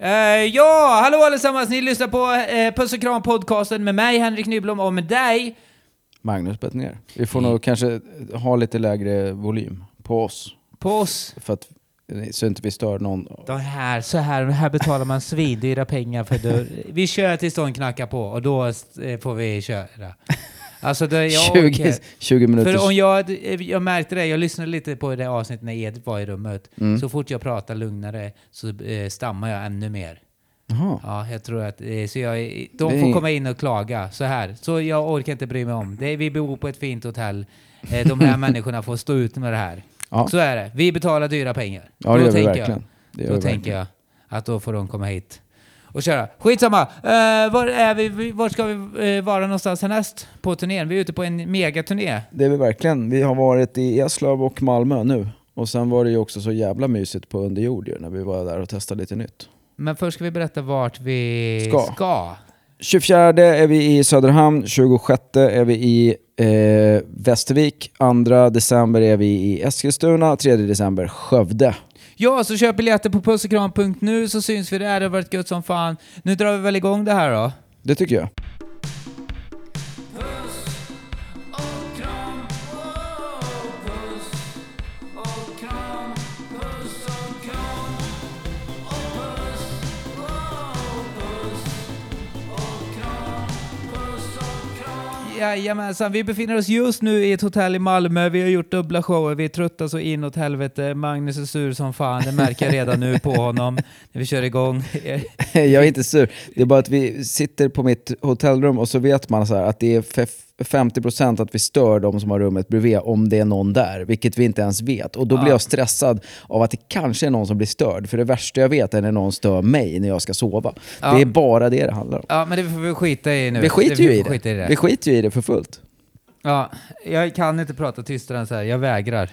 Eh, ja, hallå allesammans! Ni lyssnar på uh, Puss och kram podcasten med mig, Henrik Nyblom, och med dig. Magnus Bettner. Vi får nog kanske ha lite lägre volym på oss. På oss. För att, så inte vi stör någon. De här, så här, här betalar man svindyra pengar för dörr. Vi kör tills de knackar på och då eh, får vi köra. Alltså det, jag 20, orkar. 20 minuter. För om jag, jag märkte det, jag lyssnade lite på det avsnittet när Edith var i rummet. Mm. Så fort jag pratar lugnare så eh, stammar jag ännu mer. Jaha. Ja, jag tror att... eh, Så jag, de Det är- får komma in och klaga så här. Så jag orkar inte bry mig om. Det vi bor på ett fint hotell. Eh, De här människorna får stå ut med det här. Ja. Så är det. Vi betalar dyra pengar. Ja, det Då gör vi tänker verkligen. Det gör då vi tänker verkligen. jag att då får de komma hit och köra. Skitsamma! Uh, var, är vi, var ska vi eh, vara någonstans härnäst på turnén? Vi är ute på en megaturné. Det är vi verkligen. Vi har varit i Eslöv och Malmö nu. Och sen var det ju också så jävla mysigt på underjord ju, när vi var där och testade lite nytt. Men först ska vi berätta vart vi Ska. ska. 24 är vi i Söderhamn, 26 är vi i eh, Västervik, 2 december är vi i Eskilstuna, 3 december Skövde. Ja, så köp biljetter på pussekram.nu så syns vi där. Det har varit gött som fan. Nu drar vi väl igång det här då. Det tycker jag. Jajamensan, vi befinner oss just nu i ett hotell i Malmö. Vi har gjort dubbla shower, vi är trötta så inåt helvete. Magnus är sur som fan, det märker jag redan nu på honom när vi kör igång. Jag är inte sur. Det är bara att vi sitter på mitt hotellrum och så vet man så att det är fe- 50% att vi stör de som har rummet bredvid om det är någon där, vilket vi inte ens vet. Och då blir Ja. jag stressad av att det kanske är någon som blir störd. För det värsta jag vet är när någon stör mig när jag ska sova. Ja. Det är bara det det handlar om. Ja, men det får vi skita i nu. Vi skiter ju i det. skita i det. Vi skiter ju i det för fullt. Ja, jag kan inte prata tystare än så här. Jag vägrar.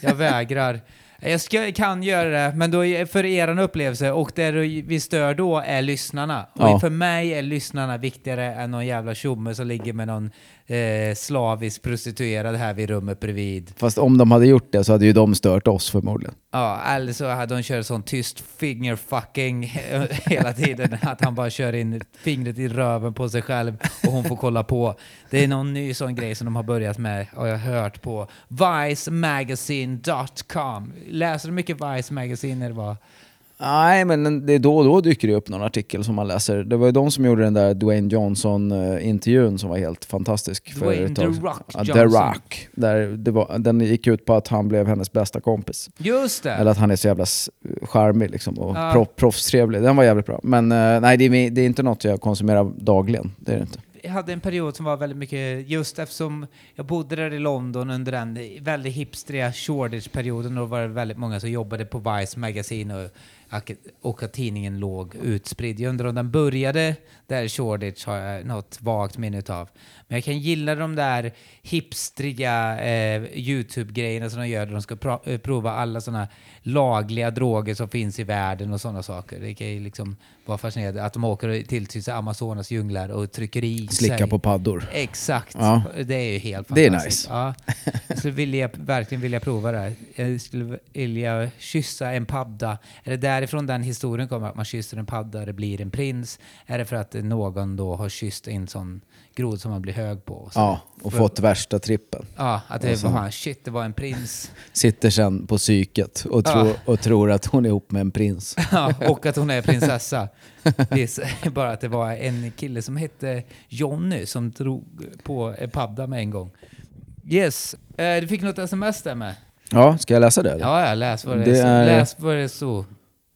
Jag vägrar. Jag ska, kan göra det, men då är- för er upplevelse och det vi stör då är lyssnarna. Och Ja. för mig är lyssnarna viktigare än någon jävla tjomme som ligger med någon eh, slavisk prostituerad här vid rummet bredvid. Fast om de hade gjort det så hade ju de stört oss förmodligen. Ja, eller så hade de kört sån tyst fingerfucking hela tiden. Att han bara kör in fingret i röven på sig själv och hon får kolla på. Det är någon ny sån grej som de har börjat med, har jag hört på vicemagazine.com. Läser du mycket Vice Magazine eller vad? Nej, men det är då och då dyker det upp någon artikel som man läser. Det var ju de som gjorde den där Dwayne Johnson-intervjun som var helt fantastisk. för Dwayne The. Rock ja, The Johnson. Rock. Där det var, den gick ut på att han blev hennes bästa kompis. Just det! Eller att han är så jävla charmig liksom, och Ja. proff, proffstrevlig. Den var jävligt bra. Men eh, nej, det är, det är inte något jag konsumerar dagligen. Det är det inte. jag hade en period som var väldigt mycket, just eftersom jag bodde där i London under den väldigt hipstriga Shoreditch-perioden, då var det väldigt många som jobbade på Vice Magazine och, och att tidningen låg utspridd. Jag undrar om den började där Shoreditch har jag något vagt minne utav. Men jag kan gilla de där hipstriga eh, YouTube-grejerna som de gör där de ska pro- eh, prova alla sådana lagliga droger som finns i världen och sådana saker. Det kan ju liksom vara fascinerande att de åker till typ Amazonas djunglar och trycker i Slicka sig. på paddor. Exakt. Ja. Det är ju helt Det är fantastiskt. nice. Ja. Jag skulle vilja, verkligen vilja prova det här. Jag skulle vilja kyssa en padda. Är det därifrån den historien kommer? Att man kysser en padda och det blir en prins? Är det för att någon då har kysst en sån grod som man blir hög på? Så- Ja, och för- fått värsta trippen. Ja, att det Och var shit, det var en prins. Sitter sen på psyket och, Ja. tror, och tror att hon är ihop med en prins. Ja, och att hon är prinsessa. Är bara att det var en kille som hette Jonny som drog på en padda med en gång. Yes, eh, du fick något sms där med. Ja, ska jag läsa det? eller? Ja, ja, läs vad det, Det är. är- Läs vad det så.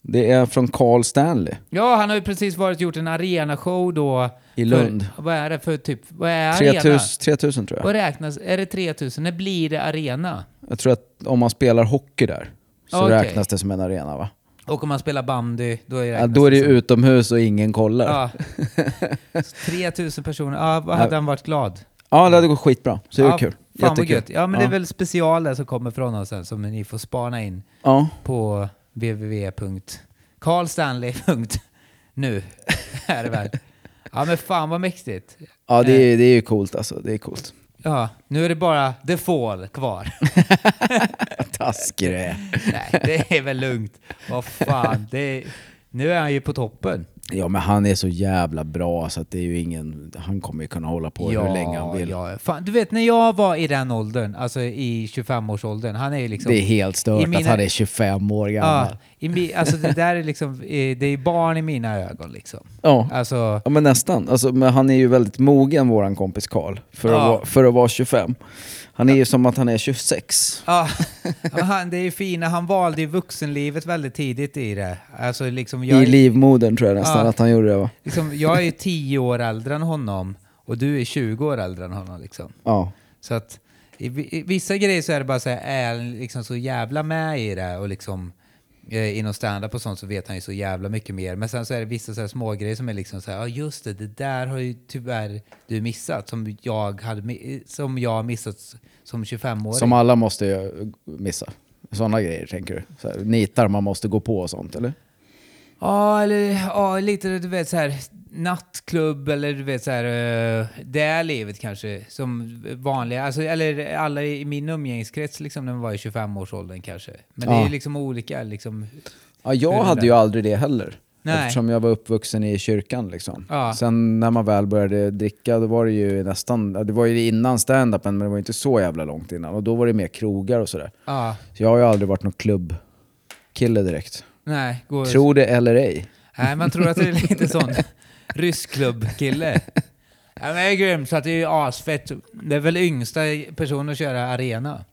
Det är från Carl Stanley Ja, han har ju precis varit gjort en arenashow då. i Lund. För, vad är det för typ, vad är arena? 3000, 3000 tror jag. Vad räknas, är det 3000? När blir det arena? Jag tror att om man spelar hockey där så Okej. räknas det som en arena va? Och om man spelar bandy, då är det Ja, då är det som- utomhus och ingen kollar. Ja, Ja. 3000 personer, ja, vad hade han varit glad? det hade gått skitbra. Så det är kul. Fan vad gött. Ja, men det är Ja. väl specialer som kommer från oss sen som ni får spana in Ja, på www.carlstanley.nu. är det väl. Ja men fan vad mäktigt. ja det, är, det är ju coolt alltså. Det är coolt. Ja, nu är det bara The Fall kvar. Taskig du är. Nej, det är väl lugnt. Vad fan, det är, Nu är han ju på toppen. Ja men han är så jävla bra så att det är ju ingen... Han kommer ju kunna hålla på hur länge han vill. Ja, fan, du vet när jag var i den åldern, alltså i 25-årsåldern, han är ju liksom... Det är helt stört mina- att han är 25 år gammal. Ja, i, alltså det där är liksom, det är barn i mina ögon liksom. Ja. Alltså, Ja men nästan. Alltså, men han är ju väldigt mogen våran kompis Karl för, Ja. att vara- för att vara 25. Han är ju som att han är 26. ja, han, det är ju fina, han valde ju vuxenlivet väldigt tidigt i det. Alltså liksom, jag, I livmodern tror jag nästan Ja. att han gjorde det va? liksom, jag är ju 10 år äldre än honom och du är 20 år äldre än honom liksom. Ja. Så att i, i vissa grejer så är det bara så här, är liksom så jävla med i det och liksom eh, inom stand-up och sånt så vet han ju så jävla mycket mer. Men sen så är det vissa så här små grejer som är liksom så här, ja just det, det där har ju tyvärr du missat som jag hade som jag missat som 25-åring. Som alla måste missa. Sådana grejer tänker du? Så här, nitar man måste gå på och sånt eller? Ja, eller ja, lite du vet så här nattklubb eller du vet så här eh, det är livet kanske som vanliga, alltså, eller alla i min umgängeskrets liksom när man var i 25-årsåldern kanske. Men det Ja. är liksom olika liksom. Ja, jag det hade ju aldrig det heller. Nej. Eftersom jag var uppvuxen i kyrkan liksom. Ja. Sen när man väl började dricka, då var det ju nästan, det var ju innan stand-upen men det var inte så jävla långt innan. Och då var det mer krogar och sådär. Ja, Så jag har ju aldrig varit någon klubbkille direkt. nej. Går, Tror det eller ej. nej, man tror att det är lite sån ryssklubbkille. Ja, men det är grymt, så att det är ju asfett. Det är väl yngsta personen att köra arena.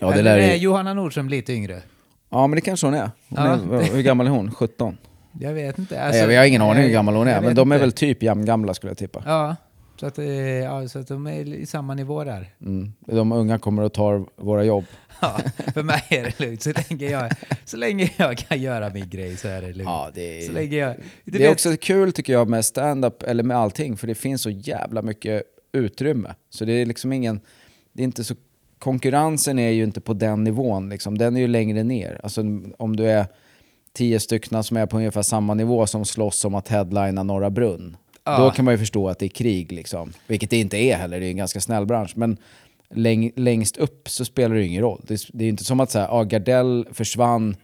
Ja, det Eller är ju... Johanna Nordström lite yngre? Ja men det kanske hon är. Hon Ja. är hur gammal är hon? 17? Jag vet inte. Nej, Alltså, jag har ingen aning hur gammal hon jag är, men vet de är inte. väl typ jämngamla skulle jag tippa. Ja, så att, eh, ja, så att de är i samma nivå där. Mm. De unga kommer att ta våra jobb. Ja, för mig är det lugnt. Så länge, jag, så länge jag kan göra min grej så är det lugnt. Ja, det Så länge jag... Det är vet, också kul tycker jag med stand-up, eller med allting, för det finns så jävla mycket utrymme. Så det är liksom ingen, det är inte så, konkurrensen är ju inte på den nivån liksom, den är ju längre ner. Alltså om du är tio stycken som är på ungefär samma nivå som slåss om att headlina Norra Brunn. Ja. Då kan man ju förstå att det är krig liksom. Vilket det inte är heller, det är en ganska snäll bransch. Men läng, längst upp så spelar det ju ingen roll. Det, är- det är inte som att säga, ah, Gardell försvann,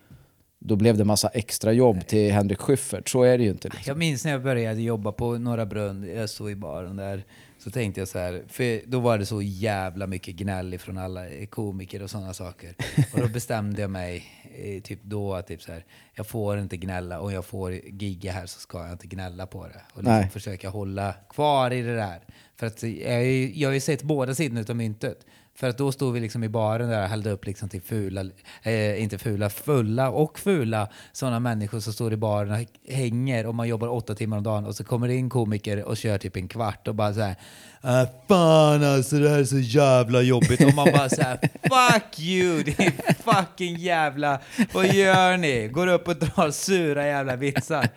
då blev det massa extra jobb till Henrik Schyffert. Så är det ju inte. Liksom. jag minns när jag började jobba på Norra Brunn, jag stod i baren där, så tänkte jag så här, för då var det så jävla mycket gnäll från alla komiker och sådana saker. Och då bestämde jag mig, eh, typ då, att typ så här, jag får inte gnälla, och jag får gigga här så ska jag inte gnälla på det. Och liksom Nej. försöka hålla kvar i det där. För att jag, jag har ju sett båda sidorna av myntet. För att då stod vi liksom i baren där och hällde upp liksom till fula, eh, inte fula, fulla och fula sådana människor som står i baren och hänger och man jobbar åtta timmar om dagen och så kommer det in komiker och kör typ en kvart och bara så här äh, Fan alltså det här är så jävla jobbigt och man bara så här Fuck you din fucking jävla, vad gör ni? Går upp och drar sura jävla vitsar.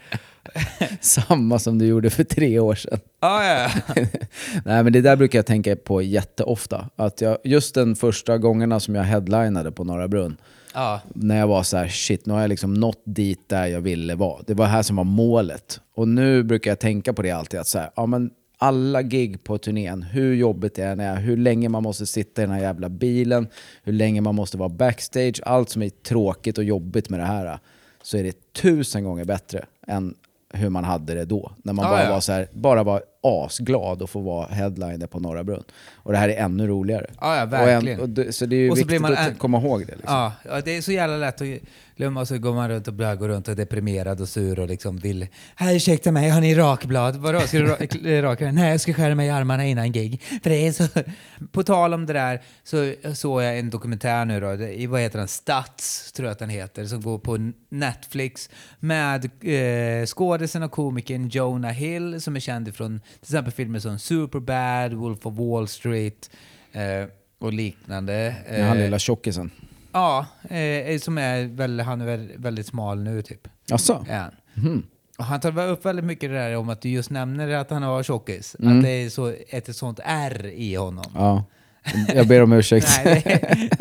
Samma som du gjorde för tre år sedan. Ah, ja, ja. Nej men det där brukar jag tänka på jätteofta. Att jag, just den första gångerna som jag headlinade på Norra Brunn, ja. när jag var så här, shit, nu har jag liksom nått dit där jag ville vara. Det var här som var målet. Och nu brukar jag tänka på det alltid, att så här, ja men alla gig på turnén, hur jobbigt det än är, hur länge man måste sitta i den här jävla bilen, hur länge man måste vara backstage, allt som är tråkigt och jobbigt med det här, så är det tusen gånger bättre än hur man hade det då. När man Ja, bara ja. var så här, bara var asglad att få vara headliner på Norra Brunn. Och det här är ännu roligare. Ja, ja, Och verkligen. en, och det, så det är ju Och viktigt man att komma ihåg det. Liksom. Ja, ja, det är så jävla lätt att glömma. Så går man runt och börjar gå runt och är deprimerad och sur och liksom vill... Här, ursäkta mig, har ni rakblad? Vadå, ska du ra- raka? Nej, jag ska skära mig i armarna innan gig. För det är så... På tal om det där så såg jag en dokumentär nu då, i- vad heter den? Stats, tror jag att den heter, som går på Netflix med eh, skådisen och komikern Jonah Hill som är känd från till exempel filmer som Superbad, Wolf of Wall Street eh, och liknande. Eh, lilla tjockisen. Ja, eh, som är väl, han är väl väldigt smal nu typ. Jaså? Han. Mhm. Och han tar upp väldigt mycket det där om att du just nämner att han har tjockis. Mm. Att det är så, ett, ett sånt R i honom. Ja. Jag ber om ursäkt Nej,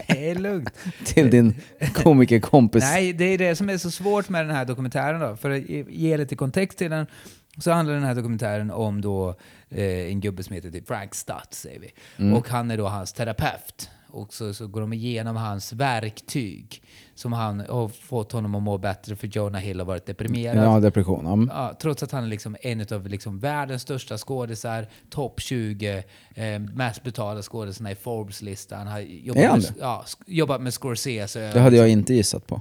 det är, lugnt. till din komikerkompis. Nej, det är det som är så svårt med den här dokumentären då. För att ge- lite kontext till den så handlar den här dokumentären om då eh, en gubbe som heter typ Frank Stutz, säger vi. Mm. Och han är då hans terapeut. Och så, så går de igenom hans verktyg som han har fått honom att må bättre för Jonah Hill har varit deprimerad. Ja, depression. Ja. trots att han är liksom en av liksom världens största skådisar, topp 20, eh, mest betalda skådisarna i Forbes-listan. Har jobbat Är han med, ja, jobbat med Scorsese. Det hade jag inte gissat på.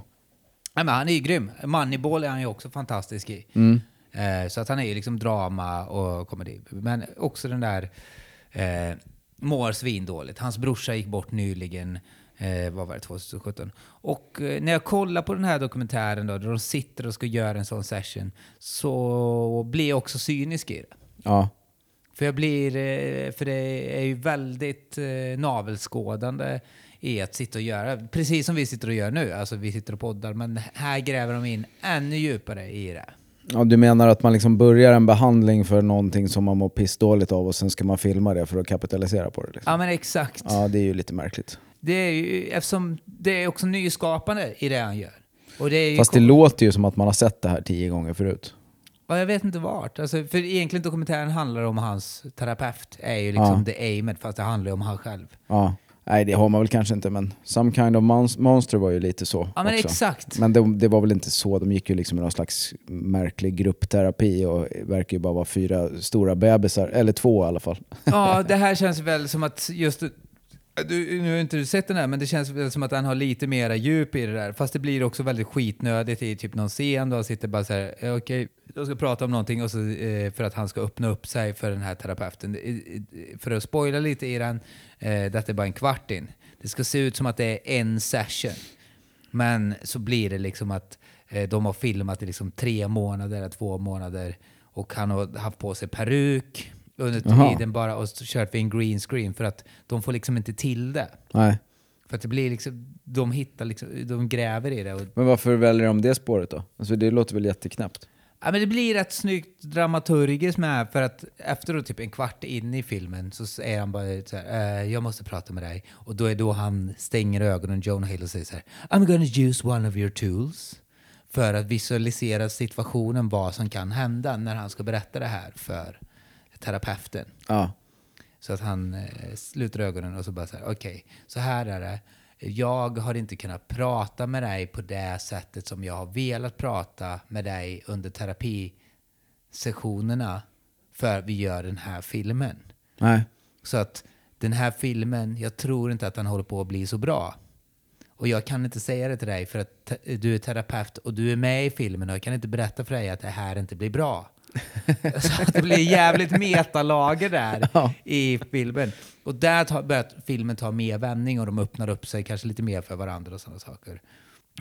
Nej, men han är ju grym. Moneyball är han ju också fantastisk i. Mm. Eh, så att han är ju liksom drama och komedi. Men också den där eh, mår svindåligt. Hans brorsa gick bort nyligen. Eh, vad var det? 2017. Och eh, när jag kollar på den här dokumentären då, där de sitter och ska göra en sån session, så blir jag också cynisk i det. Ja. För jag blir, eh, för det är ju väldigt eh, navelskådande i att sitta och göra, precis som vi sitter och gör nu, alltså vi sitter och poddar, men här gräver de in ännu djupare i det. Ja. Du menar att man liksom börjar en behandling för någonting som man mår pissdåligt av och sen ska man filma det för att kapitalisera på det? Liksom. Ja men exakt. Ja, det är ju lite märkligt. Det är ju, eftersom det är också nyskapande i det han gör. Och det är Fast det låter ju som att man har sett det här tio gånger förut. Ja, jag vet inte vart. Alltså, för egentligen dokumentären handlar om hans terapeut, är ju liksom Ja. the aimet, fast det handlar ju om han själv. Ja. Nej, det har man väl kanske inte, men Some Kind of Mons- Monster var ju lite så Ja men också. exakt. Men det, det var väl inte så, de gick ju liksom i någon slags märklig gruppterapi och verkar ju bara vara fyra stora bebisar, eller två i alla fall. Ja, det här känns väl som att just... Du, nu har inte du sett den här, men det känns väl som att han har lite mera djup i det där. Fast det blir också väldigt skitnödigt i typ någon scen då han sitter bara så här, okej, okej, jag ska prata om någonting och så, eh, för att han ska öppna upp sig för den här terapeuten. För att spoila lite i den, eh, detta är bara en kvart in. Det ska se ut som att det är en session. Men så blir det liksom att eh, de har filmat i liksom tre månader, två månader och han har haft på sig peruk under tiden bara och kört vid en green screen för att de får liksom inte till det. Nej. För att det blir liksom, de hittar liksom, de gräver i det. Och, Men varför väljer de det spåret då? Alltså det låter väl jätteknäppt? ja, men det blir rätt snyggt dramaturgiskt med för att efter då typ en kvart in i filmen så är han bara så här, eh, jag måste prata med dig. Och då är då han stänger ögonen, Jonah Hill, och säger så här, I'm gonna use one of your tools. För att visualisera situationen, vad som kan hända när han ska berätta det här för terapeuten. Ja. Så att han eh, sluter ögonen och så bara så här, okej, så här är det. Jag har inte kunnat prata med dig på det sättet som jag har velat prata med dig under terapisessionerna för att vi gör den här filmen. Nej. Så att den här filmen, jag tror inte att den håller på att bli så bra. Och jag kan inte säga det till dig för att du är terapeut och du är med i filmen och jag kan inte berätta för dig att det här inte blir bra. Så att det blir jävligt metalager där Ja. i filmen. Och där tar, börjar filmen ta mer vändning och de öppnar upp sig kanske lite mer för varandra och sådana saker.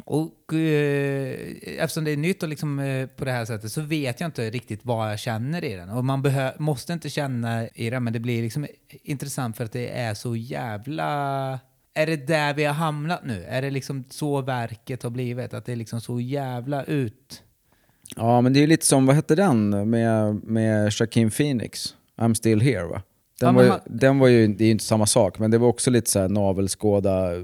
Och eh, eftersom det är nytt och liksom, eh, på det här sättet så vet jag inte riktigt vad jag känner i den. Och man måste inte känna i den, men det blir liksom intressant för att det är så jävla... Är det där vi har hamnat nu? Är det liksom så verket har blivit? Att det är liksom så jävla ut... Ja, men det är lite som, vad hette den med, med Joaquin Phoenix? I'm still here va? Den, Ja, var, ju, han- den var ju, det är ju inte samma sak, men det var också lite så här navelskåda eh,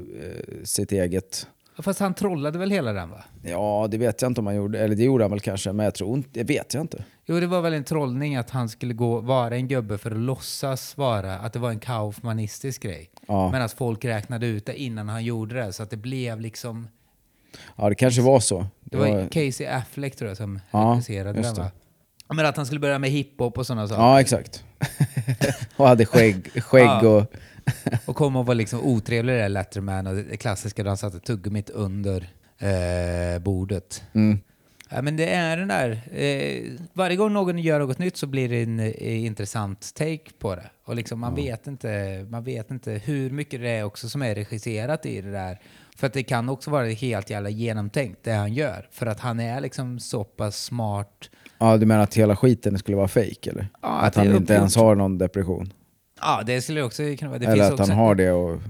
sitt eget. Fast han trollade väl hela den va? Ja, det vet jag inte om han gjorde, eller det gjorde han väl kanske, men jag tror inte, det vet jag inte. Jo, det var väl en trollning att han skulle gå, vara en gubbe för att låtsas vara, att det var en kaufmanistisk grej. Ja. Medan folk räknade ut det innan han gjorde det, så att det blev liksom... Ja, det kanske var så. Det var Casey Affleck tror jag som Ja, regisserade den va? det. Ja, Men att han skulle börja med hiphop och sådana saker. Ja, exakt. och hade skägg, skägg Ja. och... Och kom och var liksom otrevlig där Letterman och det klassiska där han satte tuggummit under eh, bordet. Mm. Ja, men det är den där, eh, varje gång någon gör något nytt så blir det en eh, intressant take på det. Och liksom man, vet inte, man vet inte hur mycket det är också som är regisserat i det där. För att det kan också vara helt jävla genomtänkt det han gör. För att han är liksom så pass smart. Ja, du menar att hela skiten skulle vara fake eller? Ja, att han inte uppgjort. ens har någon depression? Ja, det skulle också kunna vara. Det eller finns att han har det och...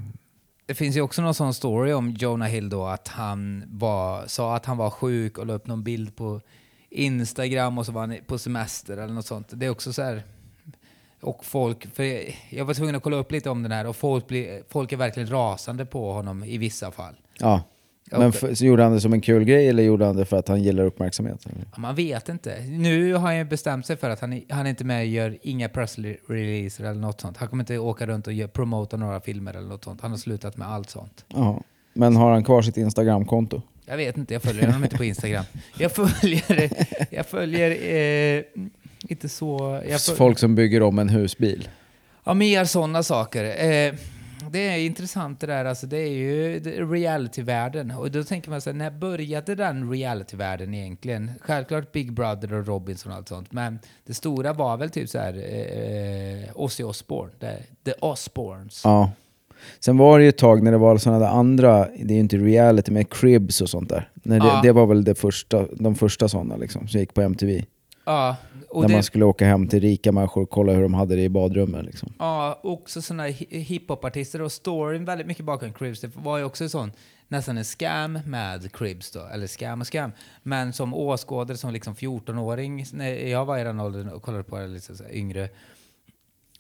Det finns ju också någon sån story om Jonah Hill då, att han var, sa att han var sjuk och la upp någon bild på Instagram och så var han på semester eller något sånt. Det är också så här... Och folk, för jag var tvungen att kolla upp lite om den här och folk, blir, folk är verkligen rasande på honom i vissa fall. Ja. Men Och- f- så gjorde han det som en kul grej eller gjorde han det för att han gillar uppmärksamhet? Ja, Man vet inte. Nu har han ju bestämt sig för att han, han är inte med och gör inga pressreleaser eller något sånt. Han kommer inte åka runt och gör, promota några filmer eller något sånt. Han har slutat med allt sånt. Jaha. Men har han kvar sitt Instagramkonto? Jag vet inte, jag följer honom inte på Instagram. Jag följer, jag följer eh, inte så... Föl- Folk som bygger om en husbil. Ja, mer sådana saker. Eh, det är intressant det där, alltså det är ju reality-världen. Och då tänker man så här, när började den reality-världen egentligen? Självklart Big Brother och Robinson och allt sånt, men det stora var väl typ så här eh, Ozzy Osbourne, det, The Osbournes. Ja. Sen var det ju ett tag när det var sådana där andra, det är ju inte reality, med cribs och sånt där. När det, Ja. det var väl det första, de första sådana liksom, som gick på MTV. Ja, och när det, man skulle åka hem till rika människor och kolla hur de hade det i badrummen. Liksom. Ja, också sådana hi- hiphopartister och storyn väldigt mycket bakom Cribs. Det var ju också sån, nästan en scam med Cribs då, eller scam och scam. Men som åskådare, som liksom 14-åring, när jag var i den åldern och kollade på det lite så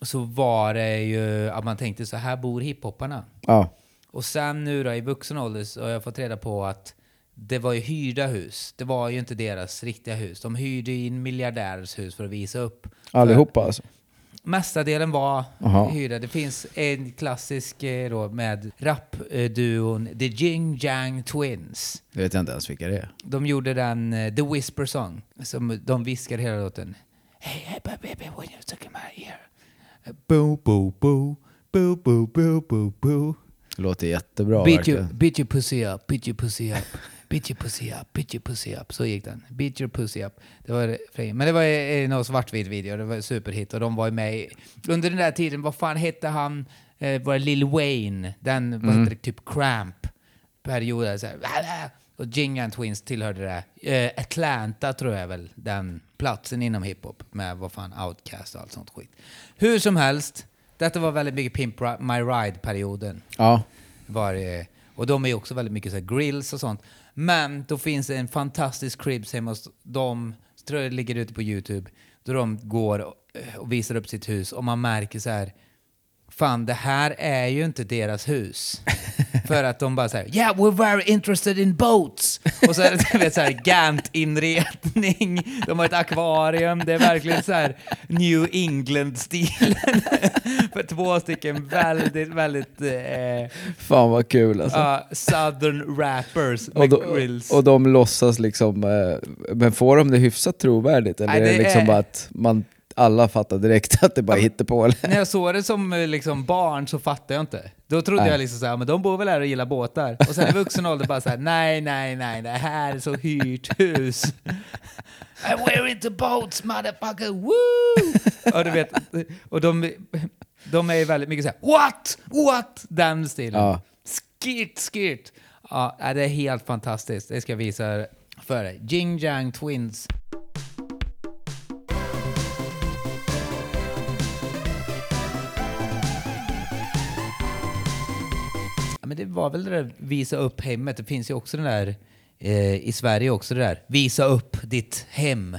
så var det ju att man tänkte så här bor hiphopparna. Ja, Och sen nu då i vuxen ålder så har jag fått reda på att det var ju hyrda hus. Det var ju inte deras riktiga hus. De hyrde in miljardärers hus för att visa upp. allihopa alltså. Mestadelen var Aha. hyrda. Det finns en klassisk eh, då med rapduon The Jing Jang Twins. Det vet jag inte ens vilka det är. De gjorde den eh, The Whisper Song, som de viskar hela låten. Hey, hey, baby, when you took in my ear. Boo, boo, boo. Boo, boo, boo, boo, boo. Det låter jättebra Beat your, verkligen. beat your pussy up, beat your pussy up, beat your pussy up, beat your pussy up. Så gick den. Beat your pussy up. Det var Men det var eh, någon svartvit video, det var en superhit och de var ju med i, under den där tiden, vad fan hette han, eh, var det Lil Wayne, den, vad heter det, typ Cramp perioden. Så här, och Jingan Twins tillhörde det. Eh, Atlanta tror jag väl, den platsen inom hiphop med vad fan Outcast och allt sånt skit. Hur som helst, detta var väldigt mycket Pimp My Ride-perioden. Ja, Var det, och de är ju också väldigt mycket så här grills och sånt. Men då finns det en fantastisk cribs hemma hos dem, tror jag det ligger ute på YouTube, då de går och, och visar upp sitt hus och man märker så här Fan, det här är ju inte deras hus. För att de bara säger Yeah, we're very interested in boats. Och så är det vet, så här Gant-inredning, de har ett akvarium, det är verkligen så här New England-stilen. För två stycken väldigt, väldigt eh, fan vad kul alltså. Ja, southern rappers och, de, grills. och de låtsas liksom, eh, men får de det hyfsat trovärdigt? Eller Nej, är det det liksom är- bara att man, alla fattar direkt att det bara hittar på? När jag såg det som eh, liksom barn så fattade jag inte. Då trodde Nej. jag liksom såhär, men de bor väl här och gillar båtar. Och sen i vuxen ålder bara såhär, nej, nej, nej, det här är så hyrt hus. And we're into boats motherfucker, woo! Och du vet, och de, de är ju väldigt mycket såhär, what, what? Den stilen. Ja. Skirt, skirt. Ja, det är helt fantastiskt. Det ska jag visa för dig. Jing Twins. Ja, men det var väl det där visa upp hemmet. Det finns ju också den där eh, i Sverige också det där. Visa upp ditt hem.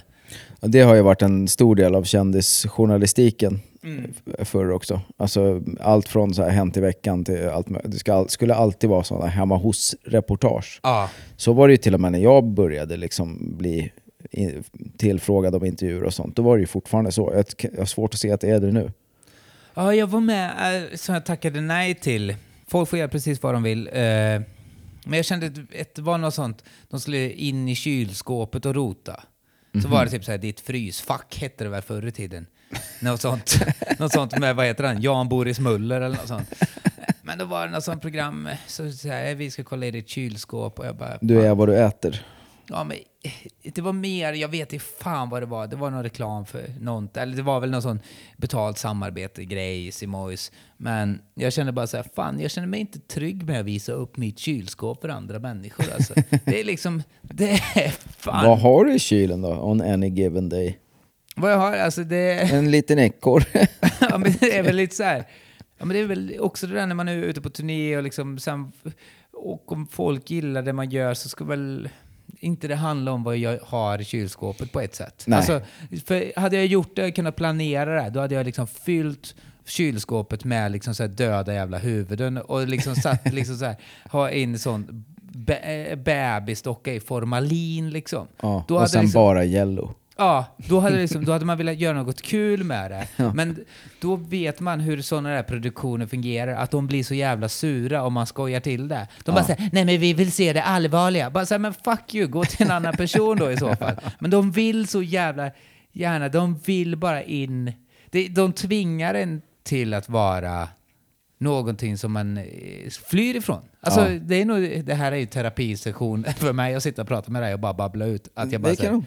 Ja, Det har ju varit en stor del av kändisjournalistiken Mm. förr också. Alltså, allt från så här Hänt i veckan till allt Det ska, skulle alltid vara sådana hemma hos-reportage. Ja. Så var det ju till och med när jag började liksom bli i- tillfrågad om intervjuer och sånt. Då var det ju fortfarande så. Jag, jag har svårt att se att det är det nu. Ja, jag var med eh, som jag tackade nej till. Folk får göra precis vad de vill. Eh, men jag kände att det var något sånt, de skulle in i kylskåpet och rota. Så var det typ såhär, ditt frysfack hette det väl förr i tiden. Något sånt, något sånt med, vad heter han, Jan Boris Muller eller något sånt. Men då var det något sånt program, så, så här, vi ska kolla i ditt kylskåp och jag bara... Du är vad du äter. Ja, men eh, det var mer, jag vet inte fan vad det var. Det var någon reklam för något, eller det var väl någon sån betalt samarbete grej, Simojs. Men jag kände bara så här, fan, jag känner mig inte trygg med att visa upp mitt kylskåp för andra människor. Alltså. Det är liksom, det är fan. Vad har du i kylen då, on any given day? Vad jag har, alltså det... En liten ekorre. ja, men det är väl lite så här. Ja, men det är väl också det där när man är ute på turné och liksom sen, och om folk gillar det man gör så ska väl inte det handla om vad jag har i kylskåpet på ett sätt. Nej. Alltså, för hade jag gjort det, kunnat planera det, då hade jag liksom fyllt kylskåpet med liksom så döda jävla huvuden och liksom satt liksom så här, ha in sån be- bebisdocka i formalin liksom. Ja, och sen liksom- bara yellow. Ja, då hade, liksom, då hade man velat göra något kul med det. Men då vet man hur sådana där produktioner fungerar, att de blir så jävla sura om man skojar till det. De bara säger nej men vi vill se det allvarliga. Bara säger men fuck you, gå till en annan person då i så fall. Men de vill så jävla gärna, de vill bara in, de, de tvingar en till att vara någonting som man eh, flyr ifrån. Alltså, Ja. det, är nog, det här är ju terapisession för mig att sitta och prata med dig och bara babbla ut. Att jag bara, Det kan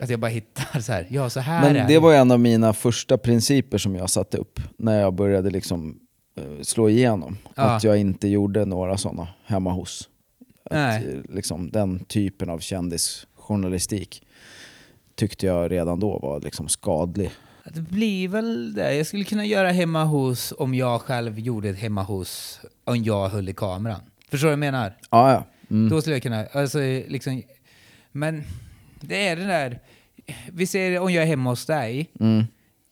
att jag bara hittar så här, ja så här är Men det var en av mina första principer som jag satte upp när jag började liksom eh, slå igenom. Ja. Att jag inte gjorde några sådana hemma hos. Att, eh, liksom, den typen av kändisjournalistik tyckte jag redan då var liksom skadlig. Det blir väl det. Jag skulle kunna göra hemma hos om jag själv gjorde ett hemma hos om jag höll i kameran. Förstår du vad jag menar? Ja, ja. Mm. Då skulle jag kunna, alltså liksom, men det är det där, vi säger om jag är hemma hos dig, Mm.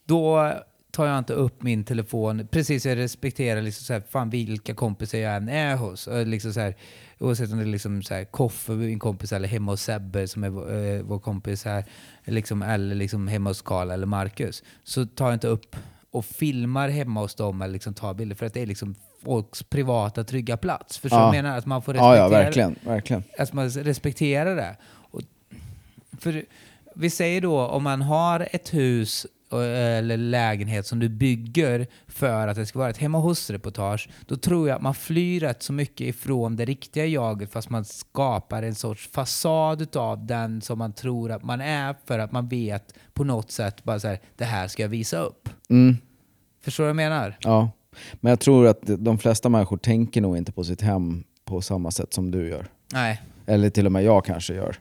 då tar jag inte upp min telefon. Precis, jag respekterar liksom så här, fan vilka kompisar jag än är hos. Och liksom så här, oavsett om det är liksom så här, Koffe, min kompis, eller hemma hos Sebbe som är vår, eh, vår kompis här, liksom, eller liksom hemma hos Karl eller Marcus. Så tar jag inte upp och filmar hemma hos dem eller liksom tar bilder för att det är liksom folks privata trygga plats. Förstår du Ja. menar? Att man får Ja, respektera ja, verkligen. verkligen. att man respekterar det. För vi säger då om man har ett hus eller lägenhet som du bygger för att det ska vara ett hemma hos-reportage, då tror jag att man flyr rätt så mycket ifrån det riktiga jaget fast man skapar en sorts fasad av den som man tror att man är för att man vet på något sätt bara så här, det här ska jag visa upp. Mm. Förstår du vad jag menar? Ja. Men jag tror att de flesta människor tänker nog inte på sitt hem på samma sätt som du gör. Nej. Eller till och med jag kanske gör.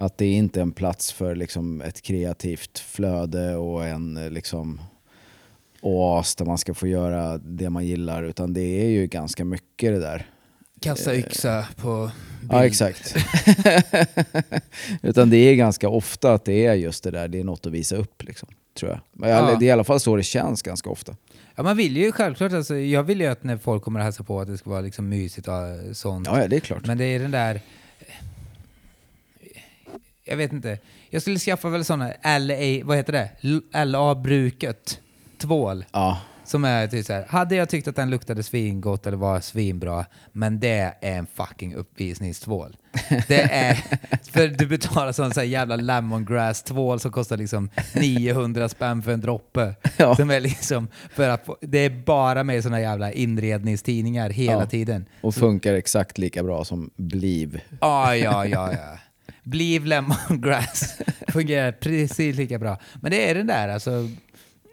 Att det är inte en plats för liksom ett kreativt flöde och en eh, liksom oas där man ska få göra det man gillar. Utan det är ju ganska mycket det där. Kasta yxa på bild. Ja, exakt. Utan det är ganska ofta att det är just det där, det är något att visa upp. Liksom, tror jag. Men Ja. Det är i alla fall så det känns ganska ofta. Ja, man vill ju självklart, alltså, jag vill ju att när folk kommer och hälsa på att det ska vara liksom mysigt och eh, sånt. Ja, ja det är klart. Men det är den där... Jag vet inte. Jag skulle skaffa väl sådana LA, vad heter det? LA-bruket tvål. Ja. Som är typ så här, hade jag tyckt att den luktade svingott eller var svinbra, men det är en fucking uppvisningstvål. Det är, för du betalar sån så här jävla lemongrass-tvål som kostar liksom 900 spänn för en droppe. Ja. Som är liksom, för att, få- det är bara med såna jävla inredningstidningar hela Ja. tiden. Och funkar exakt lika bra som Bliv. Ja, ja, ja, ja. Bliv lemongrass fungerar precis lika bra. Men det är den där alltså.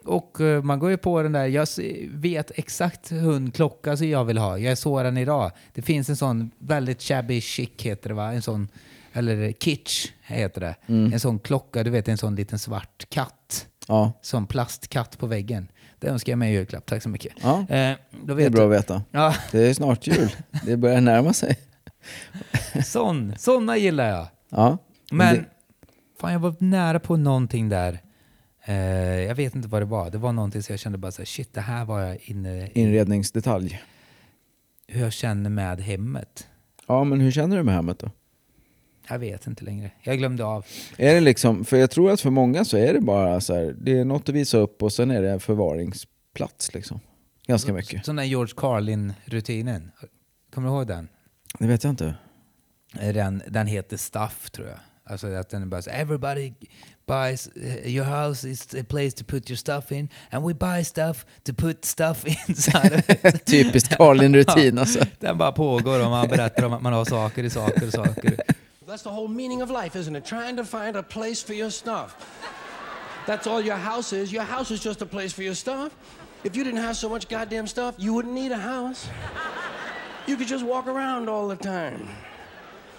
Och eh, man går ju på den där, jag vet exakt hur klocka som jag vill ha. Jag såg den idag. Det finns en sån väldigt shabby chic heter det va? En sån, eller kitsch heter det. En sån klocka, du vet en sån liten svart katt. Ja, Som plastkatt på väggen. Det önskar jag mig i julklapp, tack så mycket. Ja, Eh, då det är vet bra att du. veta. Ja, Det är snart jul. Det börjar närma sig. sån, såna gillar jag. Ja. Men det- fan, jag var nära på någonting där. Eh, jag vet inte vad det var. Det var någonting så jag kände bara så här, shit, det här var jag inne i. Inredningsdetalj. Hur jag känner med hemmet. Ja, men hur känner du med hemmet då? Jag vet inte längre. Jag glömde av. Är det liksom, för jag tror att för många så är det bara så här, det är något att visa upp och sen är det en förvaringsplats liksom. Ganska mycket. Sån där George Carlin-rutinen. Kommer du ihåg den? Det vet jag inte. Den, den heter Stuff tror jag. Alltså att den bara så everybody buys, eh, your house is a place to put your stuff in and we buy stuff to put stuff inside. Typiskt Carlin-rutin alltså. Den bara pågår och man berättar om att man har saker i saker och saker. That's the whole meaning of life, isn't it? Trying to find a place for your stuff. That's all your house is. Your house is just a place for your stuff. If you didn't have so much goddamn stuff, you wouldn't need a house. You could just walk around all the time.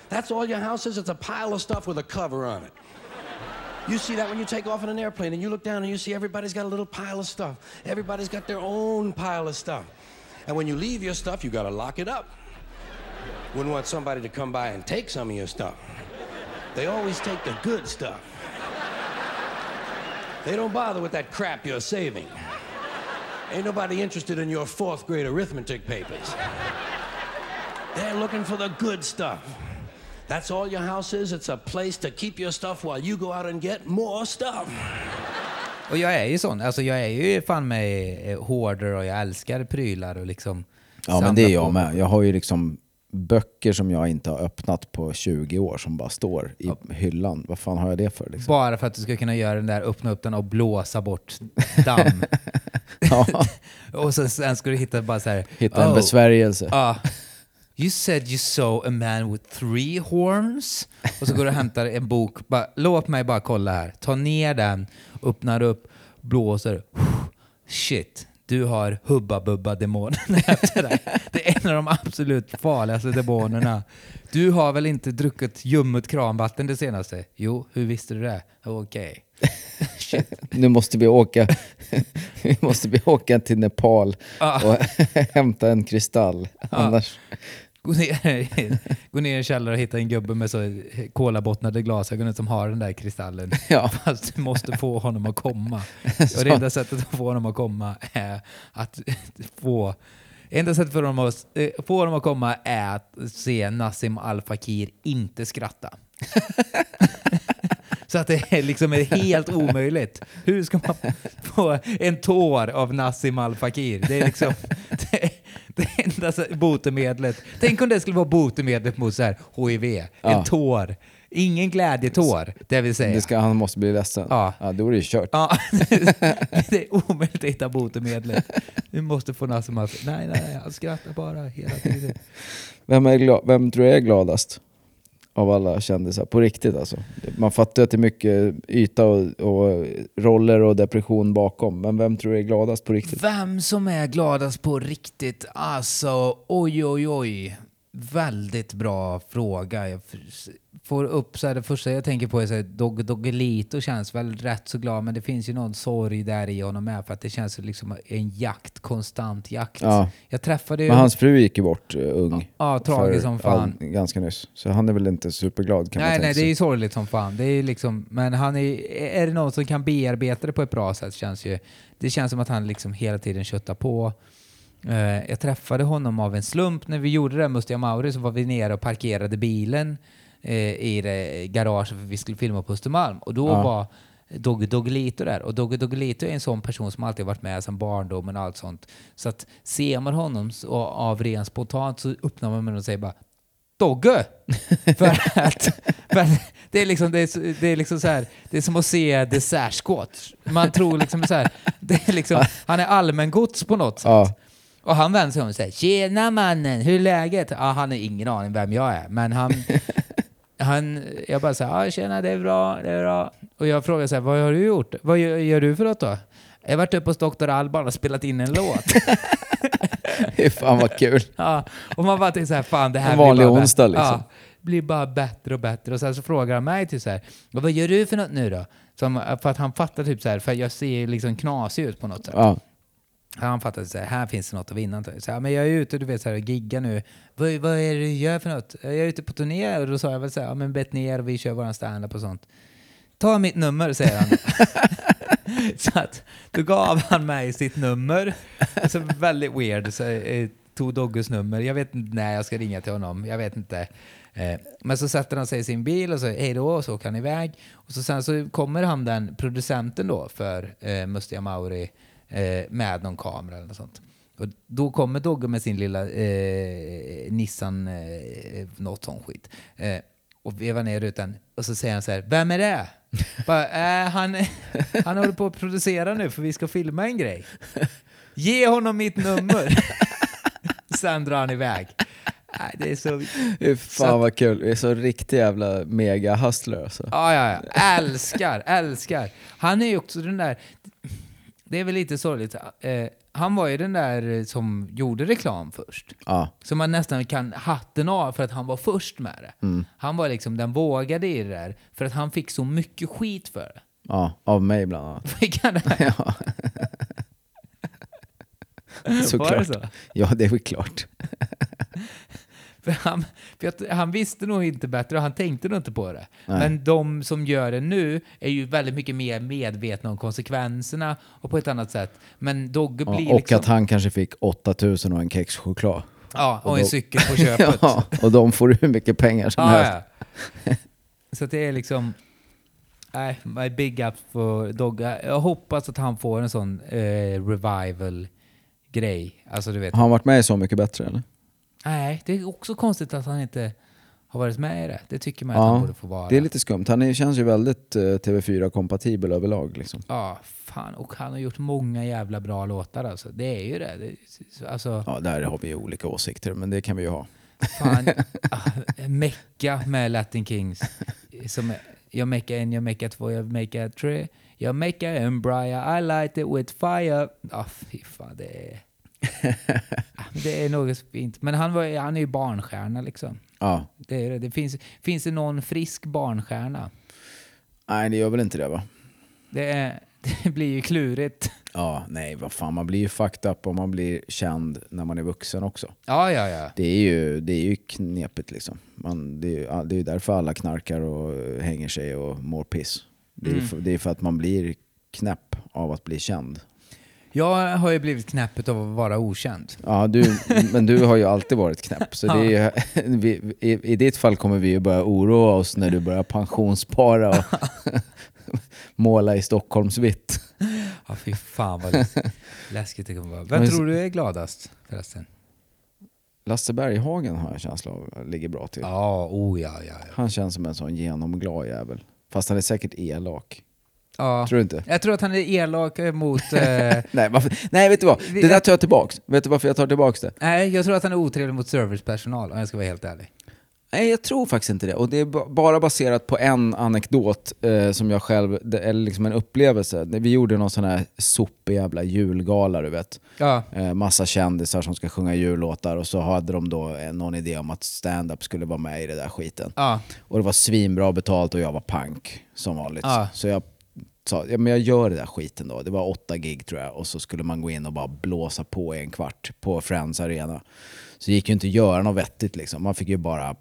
That's all your house is. It's a pile of stuff with a cover on it. You see that when you take off in an airplane and you look down and you see everybody's got a little pile of stuff. Everybody's got their own pile of stuff. And when you leave your stuff, you got to lock it up. Wouldn't want somebody to come by and take some of your stuff. They always take the good stuff. They don't bother with that crap you're saving. Ain't nobody interested in your fourth grade arithmetic papers. They're looking for the good stuff. That's all your house is. It's a place to keep your stuff while you go out and get more stuff. Och jag är ju sån. Alltså jag är ju fan med eh, hoarder och jag älskar prylar och liksom... Ja men det är jag på- med. Jag har ju liksom böcker som jag inte har öppnat på 20 år som bara står i hyllan. Vad fan har jag det för? Liksom? Bara för att du ska kunna göra den där, öppna upp den och blåsa bort damm. Ja, och så, sen ska du hitta bara så här... hitta en "Oh, besvärjelse. ah, you said you saw a man with three horns. Och så går du och hämtar en bok. Bara, låt mig bara kolla här. Ta ner den, öppnar upp, blåser. Shit, du har Hubba Bubba demonen efter dig. Det är en av de absolut farligaste demonerna. Du har väl inte druckit ljummet kranvatten det senaste? Jo, hur visste du det? Okej. Shit. Nu måste vi åka, vi måste vi åka till Nepal Ah. och hämta en kristall. Annars, Gå ner, gå ner i en källare och hitta en gubbe med så kolabottnade glasögon som har den där kristallen. Ja. Fast du måste få honom att komma. Och det enda sättet att få honom att komma är att få Enda sättet för honom att eh, få honom att komma är att se Nassim Al Fakir inte skratta. Så att det är liksom är helt omöjligt. Hur ska man få en tår av Nassim Al Fakir? Det är liksom det, det enda botemedlet. Tänk om det skulle vara botemedlet mot så här HIV. En Ja. tår. Ingen glädjetår, det vill säga. det ska, han måste bli ledsen. Ja. Ja, då är det ju kört. Ja, det är omöjligt att hitta botemedlet. Vi måste få Nassim Al Nej, nej, nej, han skrattar bara hela tiden. Vem, är gla- vem tror jag är gladast? Av alla kändisar, på riktigt alltså. Man fattar att det är mycket yta och, och roller och depression bakom, men vem tror du är gladast på riktigt? Vem som är gladast på riktigt? Alltså, oj, oj, oj. Väldigt bra fråga. Jag får upp så här, det första jag tänker på är så här, Dogge Doggelito känns väl rätt så glad, men det finns ju någon sorg där i honom med för att det känns som liksom en jakt, konstant jakt. Ja. Jag träffade ju... Men hans fru gick ju bort uh, ung. Ja, tragiskt som fan. all- ganska nyss. Så han är väl inte superglad kan man Nej, tänka nej, det är sig. ju sorgligt som fan. Det är liksom, men han är, är det någon som kan bearbeta det på ett bra sätt känns ju... Det känns som att han liksom hela tiden köttar på. Eh, jag träffade honom av en slump när vi gjorde det, Mustiga Mauri, så var vi nere och parkerade bilen eh, i det garaget för vi skulle filma på Östermalm. Och då Ja. var Dogge Doggelito där. Och Dogge Doggelito är en sån person som alltid varit med sedan barndomen och allt sånt. Så att ser man honom så, av ren spontant så öppnar man munnen och säger bara Dogge! för att, för att det är liksom, det är, det är liksom så här, det är som att se The Sasquatch. Man tror liksom så här, det är liksom, han är allmängods på något sätt. Ja. Och han vänder sig om och säger “Tjena mannen, hur är läget?” ja, Han har ingen aning vem jag är, men han... han jag bara säger “Ja, tjena, det är bra, det är bra”. Och jag frågar så här, “Vad har du gjort? Vad gör, gör du för något då?” “Jag har varit uppe hos Dr. Alban och spelat in en låt.” Fan vad kul. ja, och man bara tänker så här, “Fan, det här En blir vanlig bara bättre." onsdag, liksom. Ja, blir bara bättre och bättre. Och sen så frågar han mig till så här, "Och “Vad gör du för något nu då?” Som, för att han fattar typ så här, för jag ser liksom knasig ut på något sätt. Ja. Han fattade att här finns det något att vinna. Så här, men jag är ute du vet, så här, och giggar nu. Vad, vad är det du gör för något? Jag är ute på turné och då sa jag väl så här, men bett ner och vi kör våran standup och sånt. Ta mitt nummer, säger han. så att, då gav han mig sitt nummer. Alltså, väldigt weird. Så, eh, tog Dogges nummer. Jag vet inte när jag ska ringa till honom. Jag vet inte. Eh, men så sätter han sig i sin bil och säger hej då och så åker han iväg. Och så sen så kommer han den producenten då för eh, Mustiga Mauri eh, med någon kamera eller något sånt. Och då kommer Dogge med sin lilla eh, Nissan, eh, något sånt skit. Eh, och vevar ner rutan och så säger han så här, vem är det? Bara, äh, han, han håller på att producera nu för vi ska filma en grej. Ge honom mitt nummer. Sen drar han iväg. Nej, det är så... Fy Så fan vad kul. Vi är så riktig jävla mega hustler alltså. Ja, ja, ja. Älskar, älskar. Han är ju också den där... Det är väl lite sorgligt. Eh, han var ju den där som gjorde reklam först. Ja. Så man nästan kan hatten av för att han var först med det. Han var liksom den vågade i det där. För att han fick så mycket skit för det. ja, av mig bland annat. Fick han det? Ja. Såklart. så? Ja, det är väl klart. För han, för att han visste nog inte bättre och han tänkte nog inte på det. Nej. Men de som gör det nu är ju väldigt mycket mer medvetna om konsekvenserna och på ett annat sätt. Men Dogge blir Och, och liksom... att han kanske fick 8000 och en kexchoklad. Ja, och, Och en då- cykel på köpet. Ja, och de får hur mycket pengar som Ja, helst. ja. Så det är liksom... Nej, my big up för Dogga. Jag hoppas att han får en sån eh, revival-grej. Alltså du vet. Har han varit med i Så mycket bättre eller? Nej, det är också konstigt att han inte har varit med i det. Det tycker man att han Ja, borde få vara. det är lite skumt. Han är, känns ju väldigt eh, TV4-kompatibel överlag. Liksom. Ja, fan. Och han har gjort många jävla bra låtar alltså. Det är ju det. det alltså, Ja, där har vi olika åsikter, men det kan vi ju ha. fan. ah, Mecka med Latin Kings. Som jag mecka en, jag mecka två, jag mecka tre. Jag mecka en Brian, I light it with fire. Ah, fy fan, det är... Det är något fint. Men han, var, han är ju barnstjärna liksom. Ja. Det, är, det. finns, finns det någon frisk barnstjärna? Nej, det gör väl inte det va? Det, är, det blir ju klurigt. Ja, nej vad fan, man blir ju fucked up om man blir känd när man är vuxen också. Ja, ja, ja. Det är ju, det är ju knepigt liksom. Man, det, är, ju- det är därför alla knarkar och eh, hänger sig och mår piss. Det är, Mm. för, det är för att man blir knäpp av att bli känd. Jag har ju blivit knäppet av att vara okänd. Ja, du, men du har ju alltid varit knäpp. Så det är vi, i, I ditt fall kommer vi ju börja oroa oss när du börjar pensionsspara och måla i Stockholmsvitt. Ja, fy fan vad läskigt, det kommer vara. Vem tror du är gladast förresten? Lasse Berghagen har jag känsla av ligger bra till. Ja, oh ja, ja. ja. Han känns som en sån genomglad jävel. Fast han är säkert elak. Ja. Tror du inte? Jag tror att han är elak eh, mot... Eh, Nej, varför? Nej, vet du vad? Det där tar jag tillbaks. Vet du varför jag tar tillbaks det? nej, jag tror att han är otrevlig mot servicepersonal om jag ska vara helt ärlig. Nej, jag tror faktiskt inte det. Och det är ba- bara baserat på en anekdot eh, som jag själv, det- eller liksom en upplevelse. Vi gjorde någon sån här sopig jävla julgala, du vet. Ja, Eh, massa kändisar som ska sjunga jullåtar och så hade de då eh, någon idé om att stand-up skulle vara med i det där skiten. ja, Och det var svinbra betalt och jag var pank som vanligt. Ja. Så jag sa, ja, men jag gör det där skiten då. Det var åtta gig tror jag och så skulle man gå in och bara blåsa på i en kvart på Friends Arena. Så det gick ju inte att göra något vettigt liksom. Man fick ju bara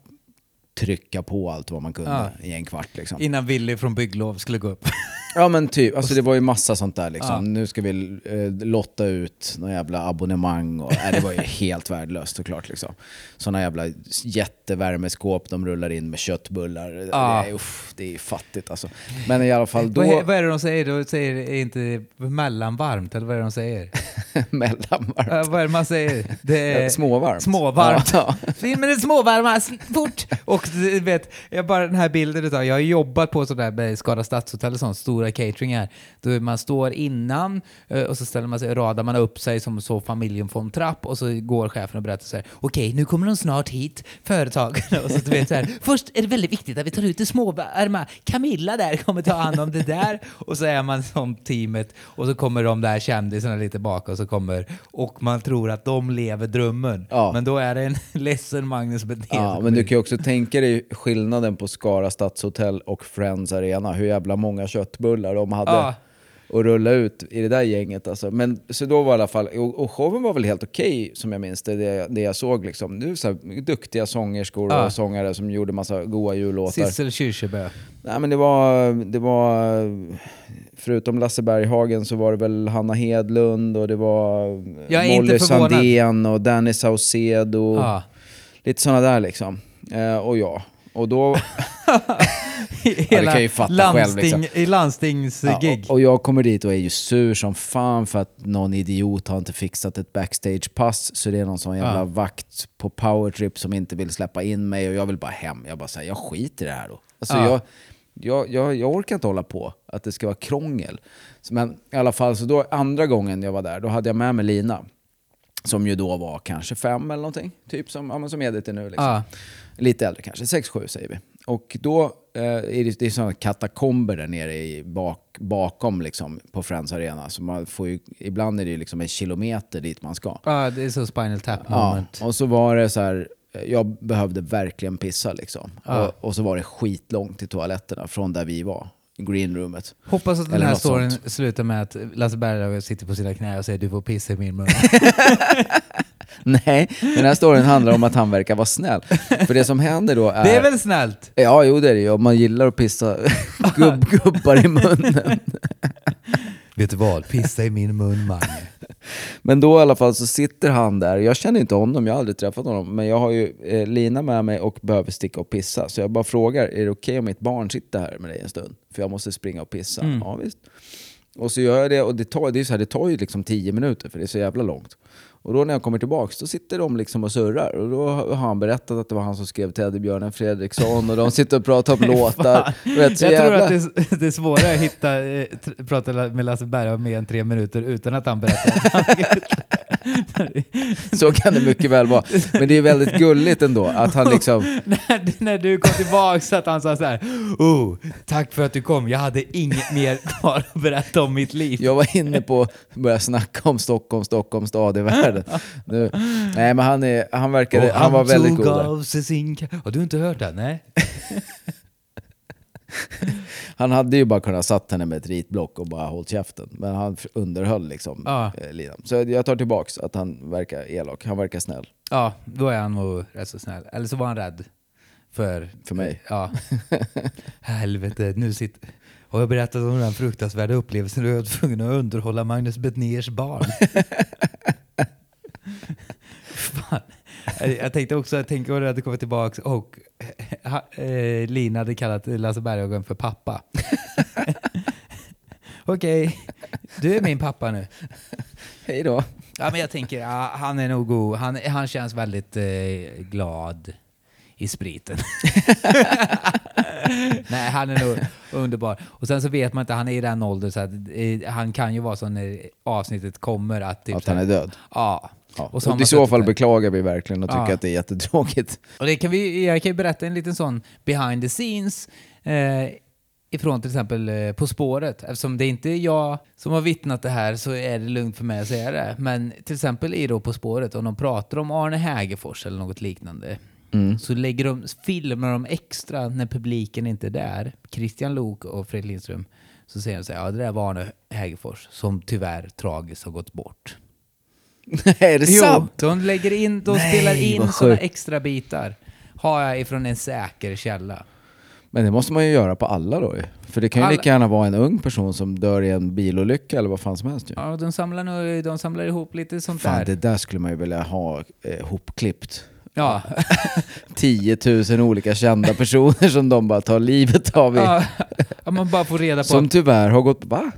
trycka på allt vad man kunde Ja. i en kvart liksom. innan Willy från bygglov skulle gå upp. Ja men typ, alltså det var ju massa sånt där liksom. Ja. Nu ska vi eh, lotta ut några jävla abonnemang och nej, det var ju helt värdelöst såklart liksom. Såna jävla jättevärmeskåp de rullar in med köttbullar. Ja. Det, är, uff, det är ju fattigt alltså. Men i alla fall då, Vad, är, vad är det de säger? De säger är inte mellanvarmt, eller vad är det de säger? mellanvarmt. Ja, vad är det man säger? Det är Småvarmt. Småvarmt. Ja, In med det småvarma, fort! Och du vet, jag bara den här bilden utav, jag har jobbat på sådär med Skara stadshotell och sånt, stora cateringar, då man står innan eh, och så ställer man sig, radar man upp sig som så familjen får en trapp och så går chefen och berättar så här: okej nu kommer de snart hit, företagen. Och så du vet så här, först är det väldigt viktigt att vi tar ut det småvarma, Camilla där kommer ta hand om det där. Och så är man som teamet och så kommer de där kändisarna lite bak och så kommer, och man tror att de lever drömmen. Ja. Men då är det en ledsen Magnus Betnér. Ja, men du kan ju också tänka dig skillnaden på Skara stadshotell och Friends Arena. Hur jävla många köttbullar de hade Ja. att rulla ut i det där gänget. Alltså. Men, så då var i alla fall, och, och showen var väl helt okej som jag minns det, det, det jag såg. Liksom. Det är så här, duktiga sångerskor Ja. och sångare som gjorde massa goa jullåtar. Sissel Kyrkjebø. Nej, men det var, det var, förutom Lasse Berghagen så var det väl Hanna Hedlund och det var Jag är Molly. Sandén och Danny Saucedo. Ja. Lite sådana där liksom. Eh, och ja. Och då... Hela fatta landsting, själv, liksom. i landstingsgig. och, och jag kommer dit och är ju sur som fan för att någon idiot har inte fixat ett backstagepass. Så det är någon sån jävla Ja. vakt på powertrip som inte vill släppa in mig och jag vill bara hem. Jag bara säger jag skiter i det här då. Alltså Ja. jag, jag, jag, jag orkar inte hålla på att det ska vara krångel. Men i alla fall, så då andra gången jag var där, då hade jag med mig Lina. Som ju då var kanske fem eller någonting. Typ som, ja, som Edith är nu. Liksom. Ja. Lite äldre kanske, sex sju säger vi. Och då det, det är sådana katakomber där nere i bak, bakom liksom, på Friends Arena. Så man får ju, ibland är det liksom en kilometer dit man ska. Ja, det är så Spinal Tap Ja, moment. och så var det så här, eh, jag behövde verkligen pissa liksom. Ja. Och, och så var det skitlångt till toaletterna från där vi var, greenroomet. Hoppas att den här storyn sånt. slutar med att Lasse Berghagen sitter på sina knä och säger du får pissa i min mun. Nej, den här storyn handlar om att han verkar vara snäll. För det som händer då är... det är väl snällt? Ja, jo det är det ju. Om man gillar att pissa gubb, gubbar i munnen. Vet du vad? Pissa i min mun, Mange. Men då i alla fall så sitter han där. Jag känner inte honom, jag har aldrig träffat honom. Men jag har ju eh, Lina med mig och behöver sticka och pissa. Så jag bara frågar, är det okej om mitt barn sitter här med dig en stund? För jag måste springa och pissa. Ja, visst. Och så gör jag det och det tar, det är så här, det tar ju liksom tio minuter för det är så jävla långt. Och då när jag kommer tillbaks, då sitter de liksom och surrar. Och då har han berättat att det var han som skrev Teddybjörnen Fredriksson och de sitter och pratar om låtar. Vet, så jag tror jävla- att det är, det är svårare att hitta, eh, prata med Lasse Berghagen mer än tre minuter utan att han berättar. Så kan det mycket väl vara. Men det är väldigt gulligt ändå att han liksom... när, när du kom tillbaks att han sa så här, oh, tack för att du kom, jag hade inget mer kvar att berätta om mitt liv. Jag var inne på att börja snacka om Stockholm, Stockholm stad i världen. Nu, nej men han, är, han verkade, Och han var väldigt god där. Har du inte hört det? Nej. Han hade ju bara kunnat satt henne med ett ritblock och bara hållit käften. Men han underhöll liksom Ja. eh, linan. Så jag tar tillbaks att han verkar elak. Han verkar snäll. Ja, då är han nog rätt så snäll. Eller så var han rädd för... För mig? Ja. Helvete, nu sitter... Har jag berättat om den fruktansvärda upplevelsen då jag var tvungen att underhålla Magnus Betnérs barn? Fan. Jag tänkte också, jag tänkte om du hade kommit tillbaka och eh, eh, Lina hade kallat Lasse Berghagen för pappa. Okej, du är min pappa nu. Hej då. Ja, men jag tänker, ja, han är nog god. Han, han känns väldigt eh, glad i spriten. Nej, han är nog underbar. Och sen så vet man inte, han är i den åldern så att eh, han kan ju vara så när avsnittet kommer att... Typ, Att han är död. Ja. Ja. Och Och I så fall beklagar vi verkligen och tycker Ja. att det är jättetråkigt. Och det kan vi, jag kan ju berätta en liten sån behind the scenes eh, ifrån till exempel eh, På spåret. Eftersom det inte är jag som har vittnat det här så är det lugnt för mig att säga det. Men till exempel i då På spåret, om de pratar om Arne Hägerfors eller något liknande så lägger de, filmar de extra när publiken inte är där. Christian Lok och Fredrik Lindström. Så säger de så här, ja det där var Arne Hägerfors som tyvärr tragiskt har gått bort. är det sant? de lägger in, de Nej, spelar in sådana extra bitar. Har jag ifrån en säker källa. Men det måste man ju göra på alla då ju. För det kan ju Alla- lika gärna vara en ung person som dör i en bilolycka eller vad fan som helst ju. Ja, de samlar, nog, de samlar ihop lite sånt Fan, där. det där skulle man ju vilja ha eh, hopklippt. Ja. 10 000 olika kända personer som de bara tar livet av i. ja, man bara får reda på Som tyvärr har gått... Va?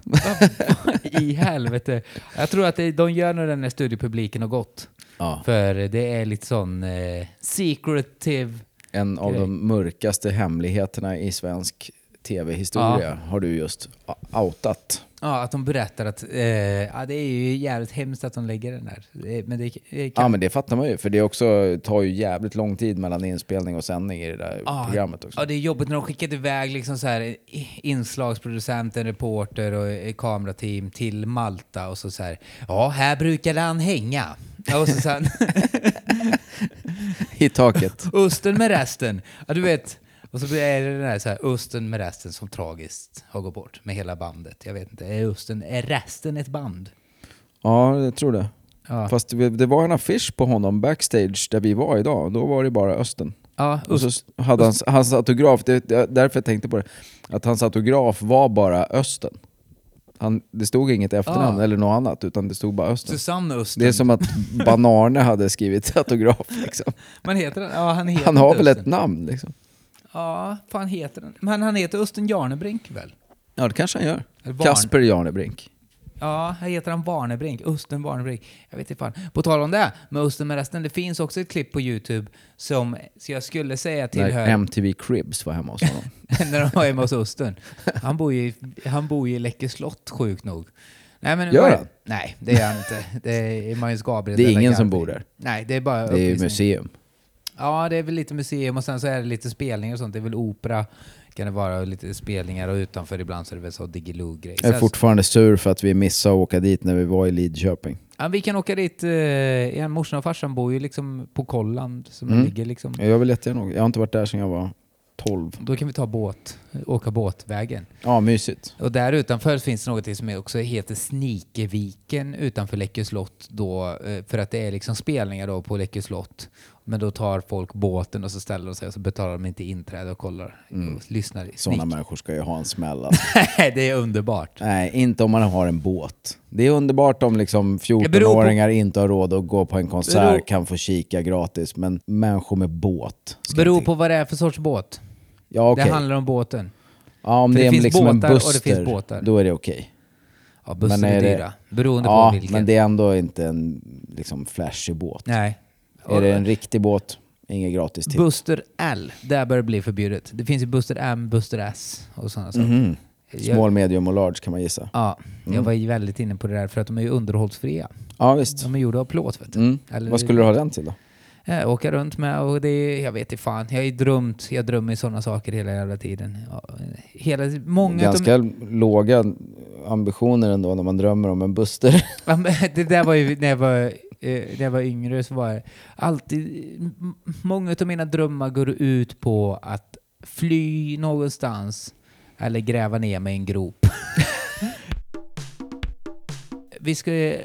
I helvete. Jag tror att det, de gör nog den när studiepubliken har gått. Ja. För det är lite sån eh, secretive... En av Grej. de mörkaste hemligheterna i svensk tv-historia har du just outat. Ja, att de berättar att... Eh, ja, det är ju jävligt hemskt att de lägger den där. Men det, kan, Ja men det fattar man ju, för det också tar ju jävligt lång tid mellan inspelning och sändning i det där Ja, programmet också. Ja, det är jobbigt när de skickar iväg liksom så här, i- inslagsproducent, en reporter och ett kamerateam till Malta och så, så här. Ja, här brukade han hänga. Ja, Och så sen I taket. Östen med resten. Ja, du vet. Och så är det den där så här, Östen med resten som tragiskt har gått bort med hela bandet. Jag vet inte, är Östen, är resten ett band? Ja, jag tror det. Ja, Fast det var en affisch på honom backstage där vi var idag. Då var det bara Östen. ja Och så hade hans, hans autograf, det, det, därför jag tänkte på det, att hans autograf var bara Östen. Han, det stod inget efternamn Ah. eller något annat, utan det stod bara Östen. Susanne Östen. Det är som att Banarne hade skrivit autograf. Liksom. Man heter den? Ja, han heter Han har väl Östen. ett namn? Liksom. Ja, fan heter den? Men han heter Östen Jarnebrink väl? Ja, det kanske han gör. Varn- Kasper Janebrink. Ja, här heter han Warnebrink. Östen Warnebrink. Jag vet inte fan. På tal om det, med Östen med resten. Det finns också ett klipp på YouTube som så jag skulle säga När tillhör... MTV Cribs var hemma hos honom. när de var hemma hos Östen. Han bor ju, han bor ju i Läckö slott, sjukt nog. Nej, men, Gör han? Nej, det är han inte. Det är Magnus Gabriel. Det är ingen som bor där. Nej, det är bara Det är museum. Ja, det är väl lite museum och sen så är det lite spelningar och sånt. Det är väl opera, kan det vara lite spelningar och utanför ibland så är det väl så Diggiloo-grej. Jag är fortfarande sur för att vi missade att åka dit när vi var i Lidköping. Ja, vi kan åka dit. Eh, ja, morsan och farsan bor ju liksom på Kolland som Mm. ligger liksom. Jag vill jättegärna åka. Jag har inte varit där sedan jag var 12. Då kan vi ta båt. åka båtvägen. Ja, mysigt. Och där utanför finns det något som också heter Snikeviken utanför Läckö slott då, eh, för att det är liksom spelningar då på Läckö slott. Men då tar folk båten och så ställer de sig och så betalar de inte inträde och kollar och lyssnar. Sådana människor ska ju ha en smäll. Alltså. det är underbart. Nej, inte om man har en båt. Det är underbart om liksom beror på- 14-åringar inte har råd att gå på en konsert, Beror- kan få kika gratis. Men människor med båt. ska Beror inte- på vad det är för sorts båt. Ja, okej. Det handlar om båten. Ja, om för det det är finns liksom en båtar och det buster, finns båtar. då är det okej. Ja, bussar är, är det- dyra. Beroende Ja, på vilken. men det är ändå inte en liksom, flashig båt. Nej. Är det en riktig båt, inget gratis till. Buster L, där bör det bli förbjudet. Det finns ju Buster M, Buster S och sådana saker. Jag- Small, medium och large kan man gissa. Ja, jag var ju väldigt inne på det där för att de är ju underhållsfria. Ja, visst. De är gjorda av plåt vet du. Mm. Eller- Vad skulle du ha den till då? Eh, åka runt med och det är, jag vet inte fan. Jag ju drömt, jag drömmer sådana saker hela jävla tiden. Ja, hela, många Ganska utav, låga ambitioner ändå när man drömmer om en Buster. Det där var ju när jag var, när jag var yngre så var det alltid, många av mina drömmar går ut på att fly någonstans eller gräva ner mig i en grop. Vi ska eh,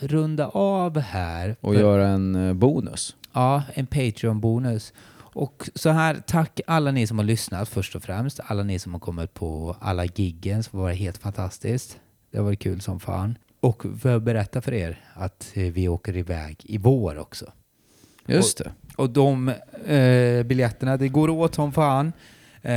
runda av här. Och göra en eh, bonus. Ja, en Patreon-bonus. Och så här, tack alla ni som har lyssnat först och främst. Alla ni som har kommit på alla giggen som var helt fantastiskt. Det har varit kul som fan. Och får jag berätta för er att eh, vi åker iväg i vår också. Just det. Och de eh, biljetterna, det går åt som fan. Eh,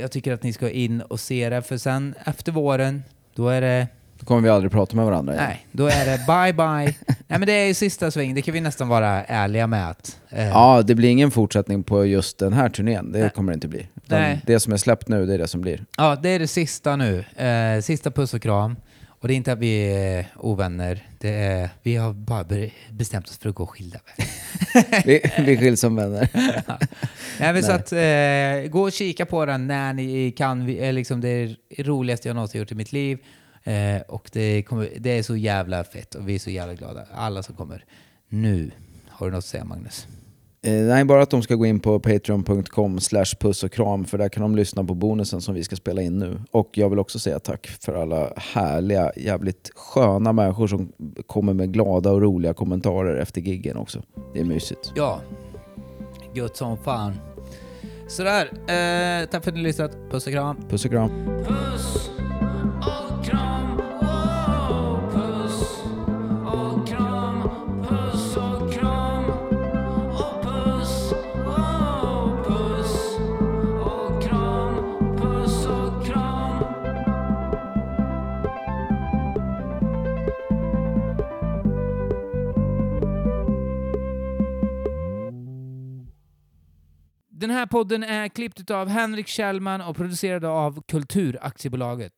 jag tycker att ni ska in och se det, för sen efter våren, då är det Då kommer vi aldrig prata med varandra igen. Nej, då är det bye bye. Nej men det är ju sista sväng, det kan vi nästan vara ärliga med att... eh, Ja, det blir ingen fortsättning på just den här turnén. Det Nej. kommer det inte bli. Nej. Det som är släppt nu, det är det som blir. Ja, det är det sista nu. Eh, sista puss och kram. Och det är inte att vi är ovänner. Det är, vi har bara be- bestämt oss för att gå skilda vägar. Vi, vi skiljs som vänner. Nej, men så att, eh, gå och kika på den när ni kan. Vi, är liksom det roligaste jag någonsin gjort i mitt liv. Eh, och det, kommer, det är så jävla fett och vi är så jävla glada. Alla som kommer. Nu. Har du något att säga Magnus? Eh, nej, bara att de ska gå in på patreon.com slash puss och kram för där kan de lyssna på bonusen som vi ska spela in nu. Och jag vill också säga tack för alla härliga, jävligt sköna människor som kommer med glada och roliga kommentarer efter giggen också. Det är mysigt. Ja. Gött som fan. Sådär. Eh, tack för att ni har lyssnat. Puss och kram. Puss och kram. Puss Den här podden är klippt av Henrik Kjellman och producerad av Kulturaktiebolaget.